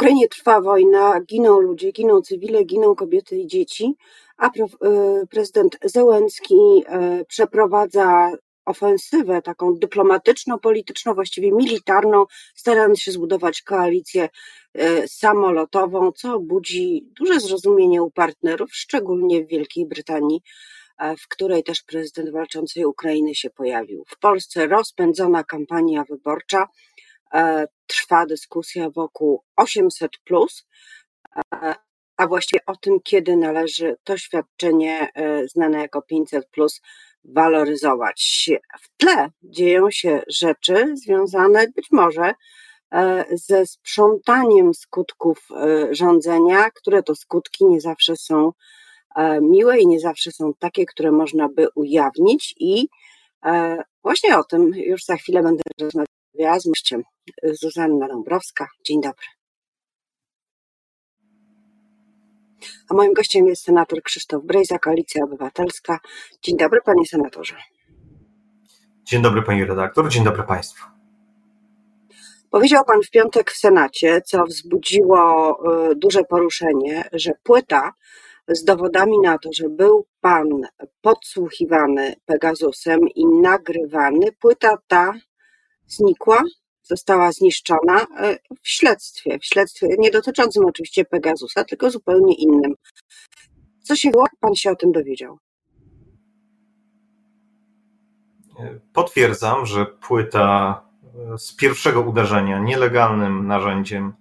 Ukrainie trwa wojna, giną ludzie, giną cywile, giną kobiety i dzieci, a prezydent Zełenski przeprowadza ofensywę taką dyplomatyczną, polityczną, właściwie militarną, starając się zbudować koalicję e, samolotową, co budzi duże zrozumienie u partnerów, szczególnie w Wielkiej Brytanii, e, w której też prezydent walczącej Ukrainy się pojawił. W Polsce rozpędzona kampania wyborcza, e, trwa dyskusja wokół 800, a właściwie o tym, kiedy należy to świadczenie znane jako 500 waloryzować. W tle dzieją się rzeczy związane być może e, ze sprzątaniem skutków e, rządzenia, które to skutki nie zawsze są e, miłe i nie zawsze są takie, które można by ujawnić. I właśnie o tym już za chwilę będę rozmawiała z gościem Zuzanna Dąbrowska. Dzień dobry. A moim gościem jest senator Krzysztof Brejza, Koalicja Obywatelska. Dzień dobry, panie senatorze. Dzień dobry, pani redaktor. Dzień dobry państwu. Powiedział pan w piątek w Senacie, co wzbudziło y, duże poruszenie, że płyta z dowodami na to, że był pan podsłuchiwany Pegasusem i nagrywany, płyta ta znikła została zniszczona e, w śledztwie, w śledztwie nie dotyczącym oczywiście Pegasusa, tylko zupełnie innym. Co się było? Pan się o tym dowiedział? Potwierdzam, że płyta e, z pierwszego uderzenia nielegalnym narzędziem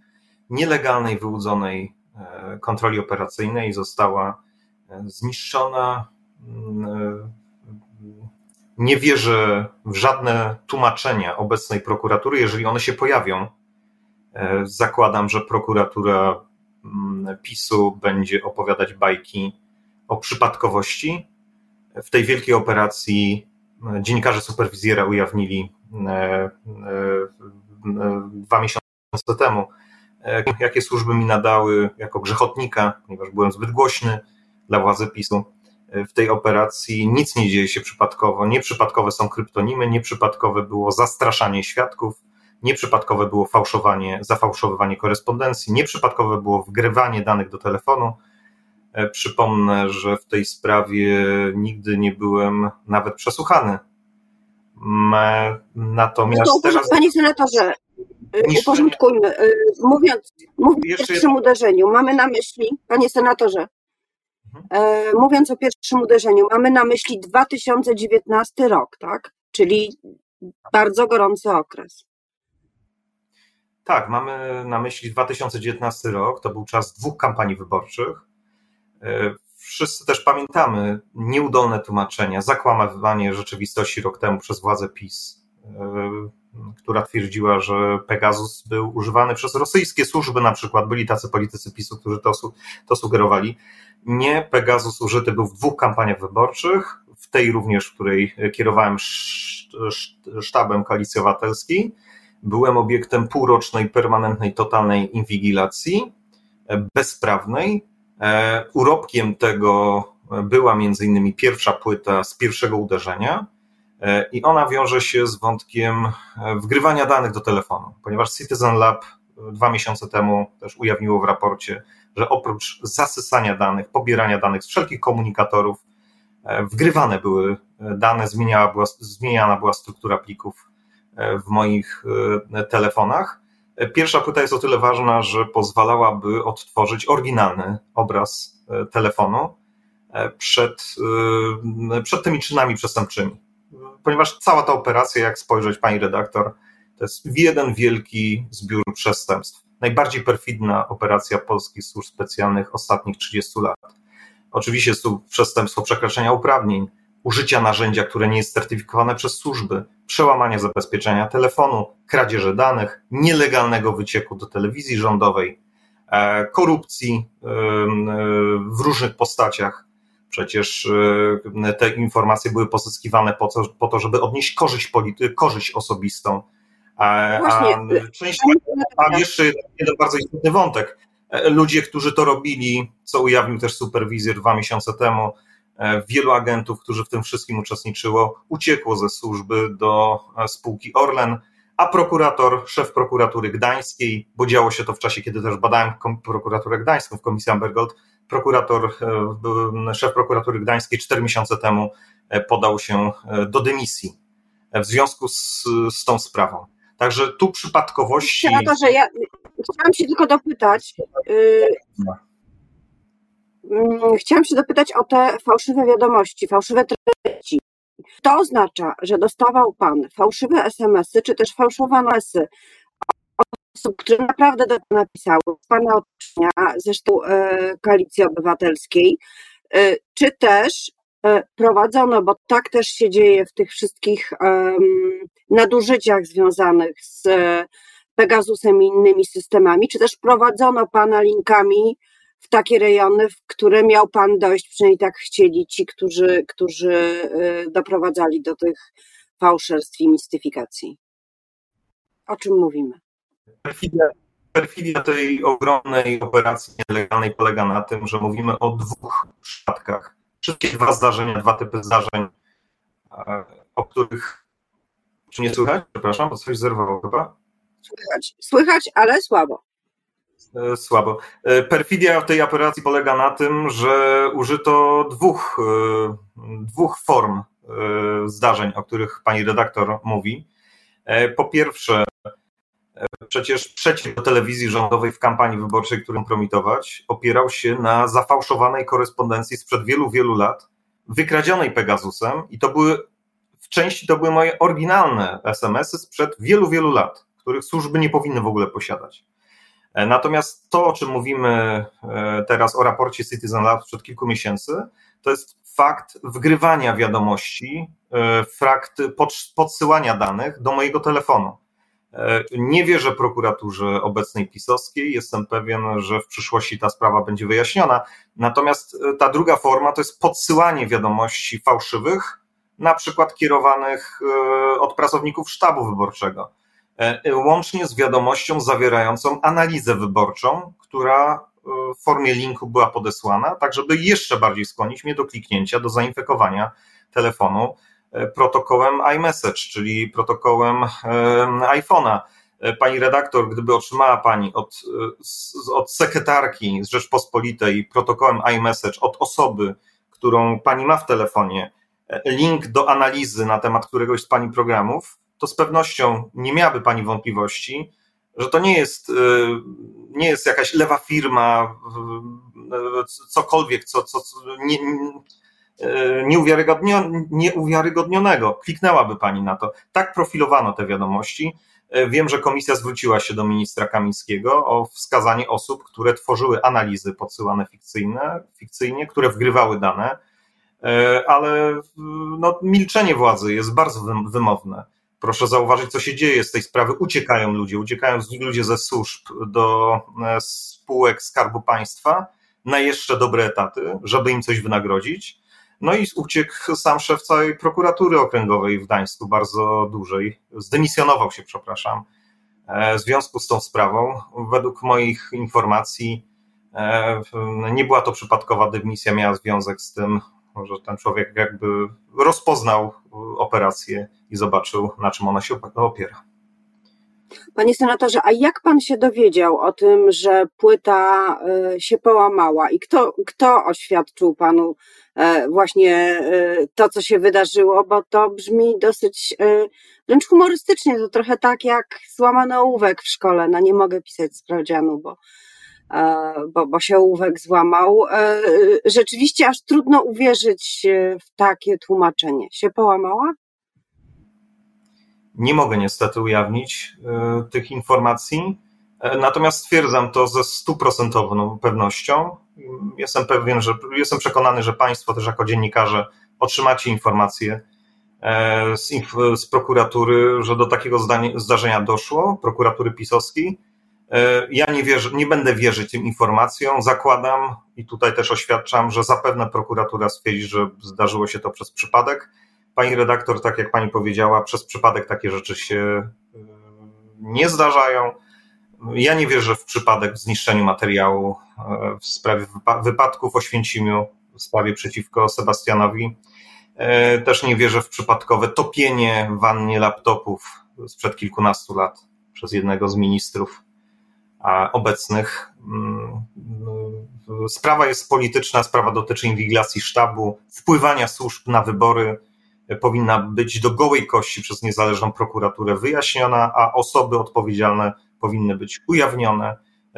nielegalnej, wyłudzonej e, kontroli operacyjnej została zniszczona nie wierzę w żadne tłumaczenia obecnej prokuratury. Jeżeli one się pojawią, e, zakładam, że prokuratura mm, PiSu będzie opowiadać bajki o przypadkowości. W tej wielkiej operacji e, dziennikarze superwizjera ujawnili e, dwa miesiące temu, jakie służby mi nadały jako grzechotnika, ponieważ byłem zbyt głośny dla władzy PiSu w tej operacji nic nie dzieje się przypadkowo. Nieprzypadkowe są kryptonimy, nieprzypadkowe było zastraszanie świadków, nieprzypadkowe było fałszowanie, zafałszowywanie korespondencji, nieprzypadkowe było wgrywanie danych do telefonu. E, przypomnę, że w tej sprawie nigdy nie byłem nawet przesłuchany. Natomiast no to teraz... Panie senatorze, e, uporządkujmy. E, mówiąc, mówiąc o pierwszym uderzeniu, mamy na myśli, panie senatorze, mówiąc o pierwszym uderzeniu, mamy na myśli 2019 rok, tak? Czyli bardzo gorący okres. Tak, mamy na myśli 2019 rok. To był czas dwóch kampanii wyborczych. E, wszyscy też pamiętamy nieudolne tłumaczenia, zakłamywanie rzeczywistości rok temu przez władze PiS, e, która twierdziła, że Pegasus był używany przez rosyjskie służby, na przykład byli tacy politycy PiSu, którzy to, to sugerowali. Nie, Pegasus użyty był w dwóch kampaniach wyborczych, w tej również, w której kierowałem sztabem Koalicji Obywatelskiej. Byłem obiektem półrocznej, permanentnej, totalnej inwigilacji, bezprawnej. E, urobkiem tego była między innymi pierwsza płyta z pierwszego uderzenia i ona wiąże się z wątkiem wgrywania danych do telefonu, ponieważ Citizen Lab dwa miesiące temu też ujawniło w raporcie, że oprócz zasysania danych, pobierania danych z wszelkich komunikatorów, e, wgrywane były e, dane, zmieniana była, zmieniana była struktura plików e, w moich telefonach. Pierwsza płyta jest o tyle ważna, że pozwalałaby odtworzyć oryginalny obraz telefonu przed, przed tymi czynami przestępczymi. Ponieważ cała ta operacja, jak spojrzeć, pani redaktor, to jest jeden wielki zbiór przestępstw. Najbardziej perfidna operacja polskich służb specjalnych ostatnich 30 lat. Oczywiście jest tu przestępstwo przekraczania uprawnień, użycia narzędzia, które nie jest certyfikowane przez służby, przełamania zabezpieczenia telefonu, kradzieży danych, nielegalnego wycieku do telewizji rządowej, e, korupcji e, w różnych postaciach. Przecież e, te informacje były pozyskiwane po to, po to żeby odnieść korzyść, polity- korzyść osobistą a, Właśnie. a, część, a jeszcze jeden bardzo istotny wątek. E, ludzie, którzy to robili, co ujawnił też superwizjer dwa miesiące temu, e, wielu agentów, którzy w tym wszystkim uczestniczyło, uciekło ze służby do e, spółki Orlen, a prokurator, szef prokuratury gdańskiej, bo działo się to w czasie, kiedy też badałem prokuraturę gdańską w komisji Ambergold, prokurator, e, szef prokuratury gdańskiej cztery miesiące temu e, podał się e, do dymisji w związku z, z tą sprawą. Także tu przypadkowości. że ja chciałam się tylko dopytać. Yy, chciałam się dopytać o te fałszywe wiadomości, fałszywe treści. To oznacza, że dostawał Pan fałszywe SMS-y, czy też fałszowane SMS-y osób, które naprawdę do Pana napisały, z Pana otoczenia, zresztą e, Koalicji Obywatelskiej, e, czy też e, prowadzono, bo tak też się dzieje w tych wszystkich nadużyciach związanych z Pegasusem i innymi systemami, czy też prowadzono Pana linkami w takie rejony, w które miał Pan dojść, przynajmniej tak chcieli ci, którzy, którzy y, doprowadzali do tych fałszerstw i mistyfikacji. O czym mówimy? Perfidia, perfidia tej ogromnej operacji nielegalnej polega na tym, że mówimy o dwóch przypadkach. Wszystkie dwa zdarzenia, dwa typy zdarzeń, o których. Czy nie słychać? Przepraszam, bo coś zerwało chyba. Słychać, słychać, ale słabo. E, słabo. E, perfidia w tej operacji polega na tym, że użyto dwóch, e, dwóch form zdarzeń, o których pani redaktor mówi. Po pierwsze, przecież przeciw do telewizji rządowej w kampanii wyborczej, którą promitować, opierał się na zafałszowanej korespondencji sprzed wielu, wielu lat, wykradzionej Pegasusem i to były, w części to były moje oryginalne SMS-y sprzed wielu, wielu lat, których służby nie powinny w ogóle posiadać. E, natomiast to, o czym mówimy e, teraz o raporcie Citizen Lab sprzed kilku miesięcy, to jest fakt wgrywania wiadomości, e, fakt podsyłania danych do mojego telefonu. Nie wierzę prokuraturze obecnej pisowskiej, jestem pewien, że w przyszłości ta sprawa będzie wyjaśniona. Natomiast ta druga forma to jest podsyłanie wiadomości fałszywych, na przykład kierowanych od pracowników sztabu wyborczego. E, e, łącznie z wiadomością zawierającą analizę wyborczą, która e, w formie linku była podesłana, tak żeby jeszcze bardziej skłonić mnie do kliknięcia, do zainfekowania telefonu protokołem iMessage, czyli protokołem iPhone'a. Pani redaktor, gdyby otrzymała Pani od, od sekretarki z Rzeczpospolitej protokołem iMessage od osoby, którą Pani ma w telefonie, link do analizy na temat któregoś z Pani programów, to z pewnością nie miałaby Pani wątpliwości, że to nie jest, nie jest jakaś lewa firma, cokolwiek, co, co, co nie, nieuwiarygodnionego. Kliknęłaby Pani na to. Tak profilowano te wiadomości. Y, wiem, że komisja zwróciła się do ministra Kamińskiego o wskazanie osób, które tworzyły analizy podsyłane fikcyjne, fikcyjnie, które wgrywały dane, ale no, milczenie władzy jest bardzo wymowne. Proszę zauważyć, co się dzieje z tej sprawy. Uciekają ludzie, uciekają ludzie ze służb do e, spółek Skarbu Państwa na jeszcze dobre etaty, żeby im coś wynagrodzić. No i uciekł sam szef całej prokuratury okręgowej w Gdańsku, bardzo dużej. Zdemisjonował się, przepraszam, e, w związku z tą sprawą. Według moich informacji e, nie była to przypadkowa dymisja, miała związek z tym, że ten człowiek jakby rozpoznał operację i zobaczył, na czym ona się opiera. Panie senatorze, a jak pan się dowiedział o tym, że płyta się połamała i kto, kto oświadczył panu e, właśnie e, to, co się wydarzyło? Bo to brzmi dosyć e, wręcz humorystycznie, to trochę tak jak złamany ołówek w szkole. No nie mogę pisać sprawdzianu, bo E, bo, bo się ołówek złamał. E, rzeczywiście aż trudno uwierzyć w takie tłumaczenie. Się połamała? Nie mogę niestety ujawnić e, tych informacji, natomiast stwierdzam to ze stuprocentową pewnością. Jestem pewien, że jestem przekonany, że Państwo też jako dziennikarze otrzymacie informacje z, z prokuratury, że do takiego zdarzenia doszło, prokuratury pisowskiej E, ja nie, wierzę, nie będę wierzyć tym informacjom. Zakładam i tutaj też oświadczam, że zapewne prokuratura stwierdzi, że zdarzyło się to przez przypadek. Pani redaktor, tak jak pani powiedziała, przez przypadek takie rzeczy się e, nie zdarzają. Ja nie wierzę w przypadek w zniszczeniu materiału e, w sprawie wypadków w Oświęcimiu, w sprawie przeciwko Sebastianowi. Też nie wierzę w przypadkowe topienie w wannie laptopów sprzed kilkunastu lat przez jednego z ministrów obecnych. Mm, sprawa jest polityczna, sprawa dotyczy inwigilacji sztabu, wpływania służb na wybory powinna być do gołej kości przez niezależną prokuraturę wyjaśniona, a osoby odpowiedzialne powinny być ujawnione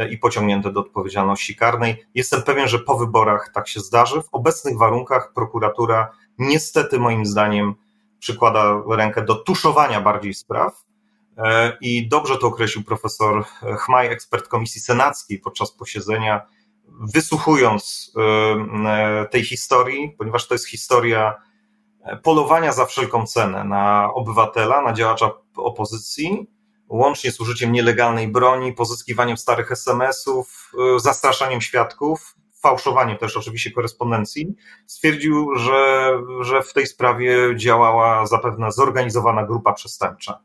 i pociągnięte do odpowiedzialności karnej. Jestem pewien, że po wyborach tak się zdarzy. W obecnych warunkach prokuratura niestety moim zdaniem przykłada rękę do tuszowania bardziej spraw. E, I dobrze to określił profesor Chmaj, ekspert Komisji Senackiej podczas posiedzenia, wysłuchując e, e, tej historii, ponieważ to jest historia polowania za wszelką cenę na obywatela, na działacza opozycji, łącznie z użyciem nielegalnej broni, pozyskiwaniem starych SMS-ów, zastraszaniem świadków, fałszowaniem też oczywiście korespondencji, stwierdził, że, że w tej sprawie działała zapewne zorganizowana grupa przestępcza.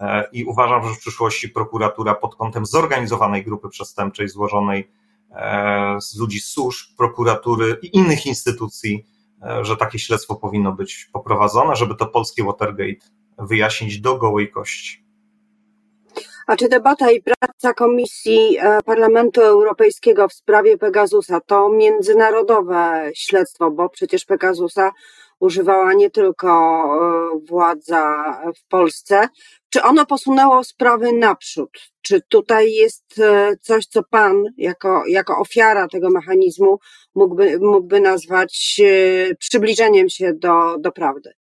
E, I uważam, że w przyszłości prokuratura pod kątem zorganizowanej grupy przestępczej złożonej e, z ludzi służb, prokuratury i innych instytucji, e, że takie śledztwo powinno być poprowadzone, żeby to polskie Watergate wyjaśnić do gołej kości. A czy debata i praca Komisji e, Parlamentu Europejskiego w sprawie Pegasusa to międzynarodowe śledztwo, bo przecież Pegasusa używała nie tylko e, władza w Polsce. Czy ono posunęło sprawy naprzód? Czy tutaj jest e, coś, co Pan jako, jako ofiara tego mechanizmu mógłby, mógłby nazwać przybliżeniem się do, do prawdy?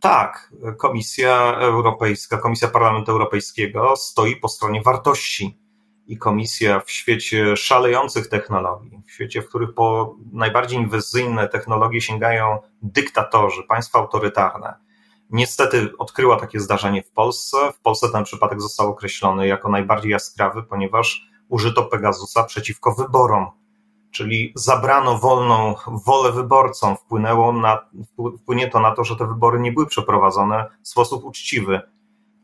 Tak, Komisja Europejska, Komisja Parlamentu Europejskiego stoi po stronie wartości i komisja w świecie szalejących technologii, w świecie, w których po najbardziej inwazyjne technologie sięgają dyktatorzy, państwa autorytarne. Niestety odkryła takie zdarzenie w Polsce. W Polsce ten przypadek został określony jako najbardziej jaskrawy, ponieważ użyto Pegasusa przeciwko wyborom czyli zabrano wolną wolę wyborcom, wpłynęło na, wpłynie to na to, że te wybory nie były przeprowadzone w sposób uczciwy.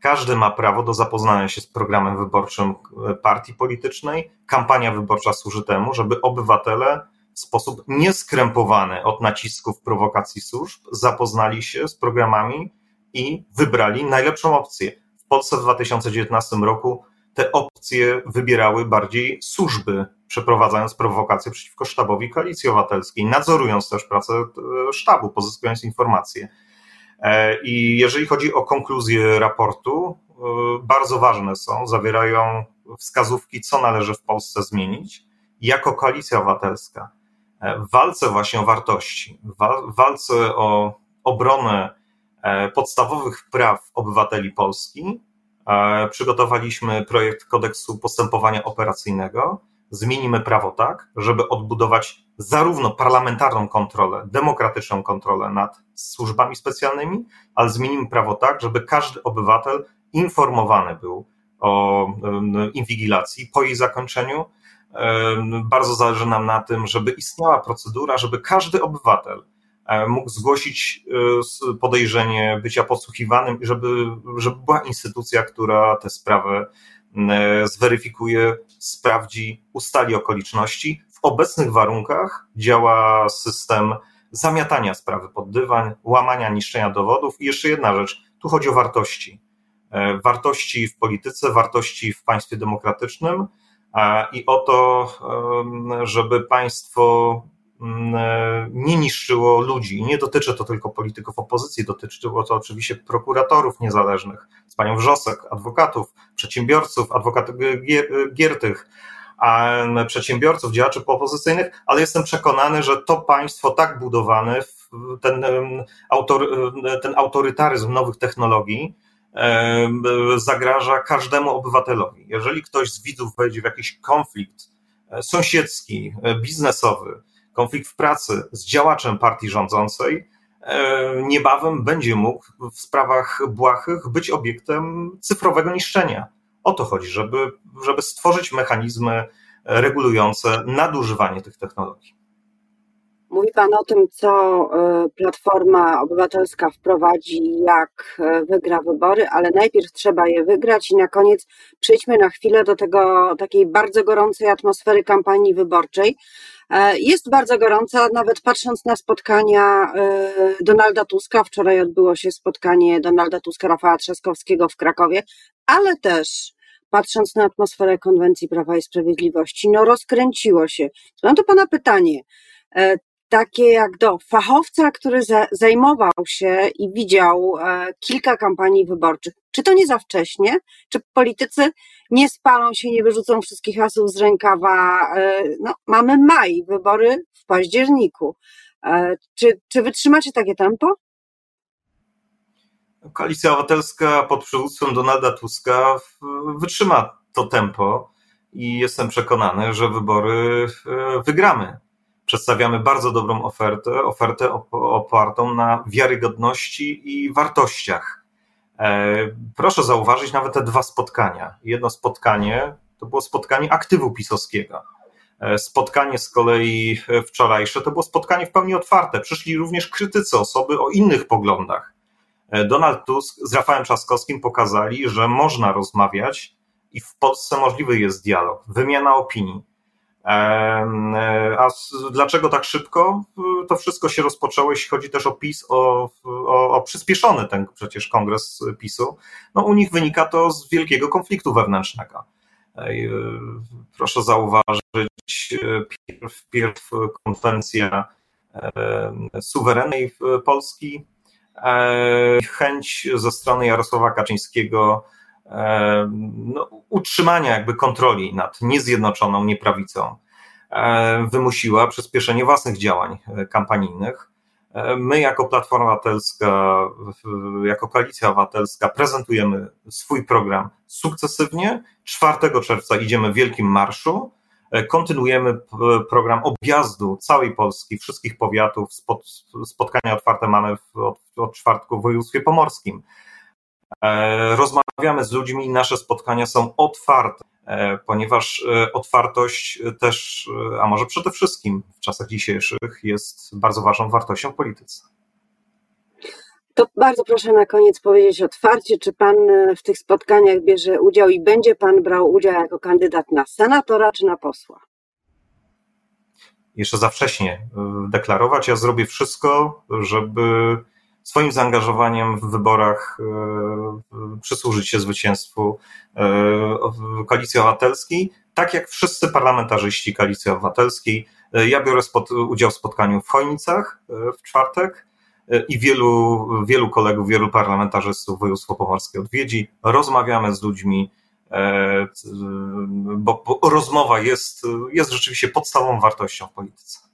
Każdy ma prawo do zapoznania się z programem wyborczym e, partii politycznej. Kampania wyborcza służy temu, żeby obywatele w sposób nieskrępowany od nacisków prowokacji służb zapoznali się z programami i wybrali najlepszą opcję. W Polsce w 2019 roku te opcje wybierały bardziej służby przeprowadzając prowokacje przeciwko sztabowi Koalicji Obywatelskiej, nadzorując też pracę e, sztabu, pozyskując informacje. E, I jeżeli chodzi o konkluzję raportu, e, bardzo ważne są, zawierają wskazówki, co należy w Polsce zmienić. Jako Koalicja Obywatelska w walce właśnie o wartości, w walce o obronę podstawowych praw obywateli Polski, przygotowaliśmy projekt kodeksu postępowania operacyjnego, zmienimy prawo tak, żeby odbudować zarówno parlamentarną kontrolę, demokratyczną kontrolę nad służbami specjalnymi, ale zmienimy prawo tak, żeby każdy obywatel informowany był o inwigilacji po jej zakończeniu. Bardzo zależy nam na tym, żeby istniała procedura, żeby każdy obywatel e, mógł zgłosić e, podejrzenie bycia podsłuchiwanym żeby, żeby była instytucja, która tę sprawę E, zweryfikuje, sprawdzi, ustali okoliczności. W obecnych warunkach działa system zamiatania sprawy pod dywan, łamania, niszczenia dowodów. I jeszcze jedna rzecz, tu chodzi o wartości. E, wartości w polityce, wartości w państwie demokratycznym i o to, żeby państwo e, nie niszczyło ludzi. Nie dotyczy to tylko polityków opozycji, dotyczyło to oczywiście prokuratorów niezależnych, z panią Wrzosek, adwokatów, przedsiębiorców, adwokatów Giertych, przedsiębiorców, działaczy opozycyjnych, ale jestem przekonany, że to państwo tak budowane, ten, autor, ten autorytaryzm nowych technologii, zagraża każdemu obywatelowi. Jeżeli ktoś z widzów wejdzie w jakiś konflikt e, sąsiedzki, e, biznesowy, konflikt w pracy z działaczem partii rządzącej, e, niebawem będzie mógł w sprawach błahych być obiektem cyfrowego niszczenia. O to chodzi, żeby, żeby stworzyć mechanizmy regulujące nadużywanie tych technologii. Mówi Pan o tym, co e, Platforma Obywatelska wprowadzi, jak e, wygra wybory, ale najpierw trzeba je wygrać i na koniec przejdźmy na chwilę do tego takiej bardzo gorącej atmosfery kampanii wyborczej. E, jest bardzo gorąca, nawet patrząc na spotkania Donalda Tuska. Wczoraj odbyło się spotkanie Donalda Tuska, Rafała Trzaskowskiego w Krakowie, ale też patrząc na atmosferę konwencji Prawa i Sprawiedliwości, no rozkręciło się. Mam do Pana pytanie takie jak do fachowca, który zajmował się i widział e, kilka kampanii wyborczych. Czy to nie za wcześnie? Czy politycy nie spalą się, nie wyrzucą wszystkich asów z rękawa? E, no, mamy maj, wybory w październiku. E, czy, czy wytrzymacie takie tempo? Koalicja Obywatelska pod przywództwem Donalda Tuska wytrzyma to tempo i jestem przekonany, że wybory wygramy przedstawiamy bardzo dobrą ofertę, ofertę opartą na wiarygodności i wartościach. E, proszę zauważyć nawet te dwa spotkania. Jedno spotkanie to było spotkanie aktywu pisowskiego. E, spotkanie z kolei wczorajsze to było spotkanie w pełni otwarte. Przyszli również krytycy, osoby o innych poglądach. E, Donald Tusk z Rafałem Trzaskowskim pokazali, że można rozmawiać i w Polsce możliwy jest dialog, wymiana opinii. E, a dlaczego tak szybko? To wszystko się rozpoczęło, jeśli chodzi też o PiS, o, o, o przyspieszony ten przecież kongres PiSu. No, u nich wynika to z wielkiego konfliktu wewnętrznego. E, proszę zauważyć, pierw, pierw konwencja suwerennej Polski, e, chęć ze strony Jarosława Kaczyńskiego no, utrzymania jakby kontroli nad niezjednoczoną nieprawicą wymusiła przyspieszenie własnych działań e, kampanijnych. E, my, jako Platforma Obywatelska, jako Koalicja Obywatelska, prezentujemy swój program sukcesywnie. 4 czerwca idziemy w Wielkim Marszu. E, kontynuujemy program objazdu całej Polski, wszystkich powiatów. Spotkania otwarte mamy od, od czwartku w województwie pomorskim. E, rozmawiamy z ludźmi i nasze spotkania są otwarte, e, ponieważ e, otwartość też, a może przede wszystkim w czasach dzisiejszych, jest bardzo ważną wartością w polityce. To bardzo proszę na koniec powiedzieć otwarcie, czy Pan w tych spotkaniach bierze udział i będzie Pan brał udział jako kandydat na senatora czy na posła? Jeszcze za wcześnie deklarować. Ja zrobię wszystko, żeby swoim zaangażowaniem w wyborach e, przysłużyć się zwycięstwu e, Koalicji Obywatelskiej, tak jak wszyscy parlamentarzyści Koalicji Obywatelskiej. E, ja biorę spod, udział w spotkaniu w Chojnicach w czwartek i wielu, wielu kolegów, wielu parlamentarzystów województwo pomorskie odwiedzi. Rozmawiamy z ludźmi, bo, bo rozmowa jest, jest rzeczywiście podstawową wartością w polityce.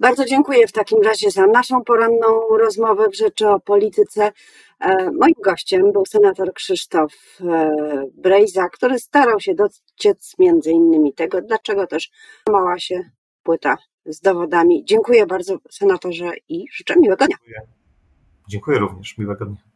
Bardzo dziękuję w takim razie za naszą poranną rozmowę w Rzeczy o Polityce. E, moim gościem był senator Krzysztof e, Brejza, który starał się dociec między innymi tego, dlaczego też mała się płyta z dowodami. Dziękuję bardzo senatorze i życzę miłego dnia. Dziękuję, Dziękuję również. Miłego dnia.